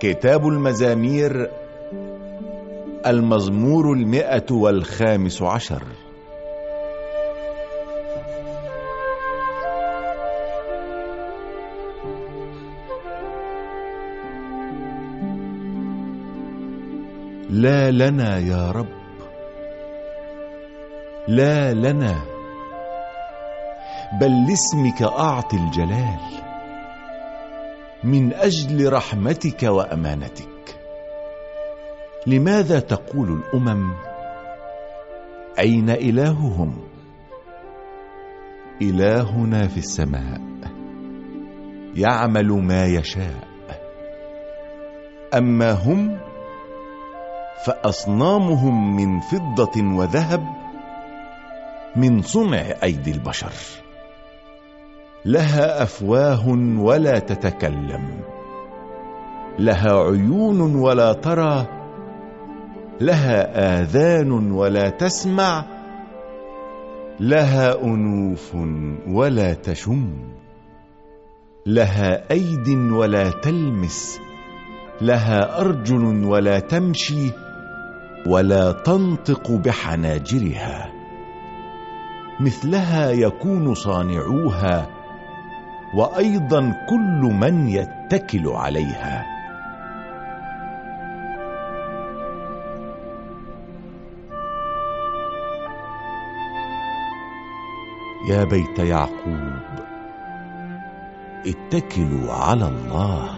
كتاب المزامير المزمور المئة والخامس عشر. لا لنا يا رب لا لنا بل لاسمك أعطي الجلال. من أجل رحمتك وأمانتك. لماذا تقول الأمم أين إلههم؟ إلهنا في السماء يعمل ما يشاء. أما هم فأصنامهم من فضة وذهب من صنع أيدي البشر. لها أفواه ولا تتكلم لها عيون ولا ترى لها آذان ولا تسمع لها أنوف ولا تشم لها أيد ولا تلمس لها أرجل ولا تمشي ولا تنطق بحناجرها مثلها يكون صانعوها وأيضا كل من يتكل عليها. يا بيت يعقوب اتكلوا على الله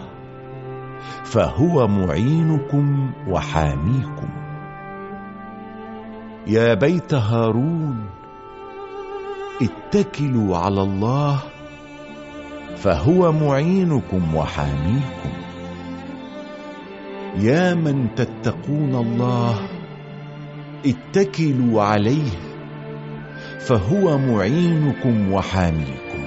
فهو معينكم وحاميكم. يا بيت هارون اتكلوا على الله فهو معينكم وحاميكم. يا من تتقون الله اتكلوا عليه فهو معينكم وحاميكم.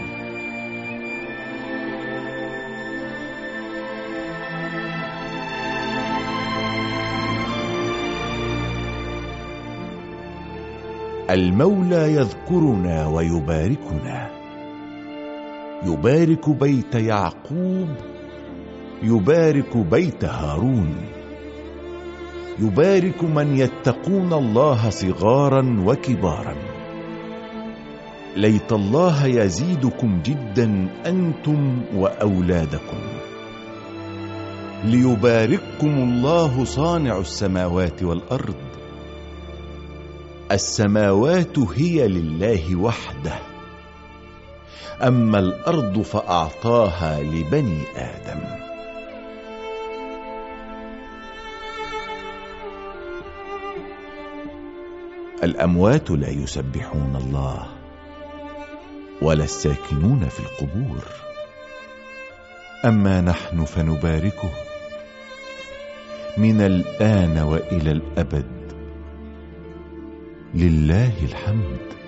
المولى يذكرنا ويباركنا. يبارك بيت يعقوب يبارك بيت هارون. يبارك من يتقون الله صغارا وكبارا. ليت الله يزيدكم جدا أنتم وأولادكم. ليبارككم الله صانع السماوات والأرض. السماوات هي لله وحده. أما الأرض فأعطاها لبني آدم. الأموات لا يسبحون الله ولا الساكنون في القبور. أما نحن فنباركه. من الآن وإلى الأبد. لله الحمد.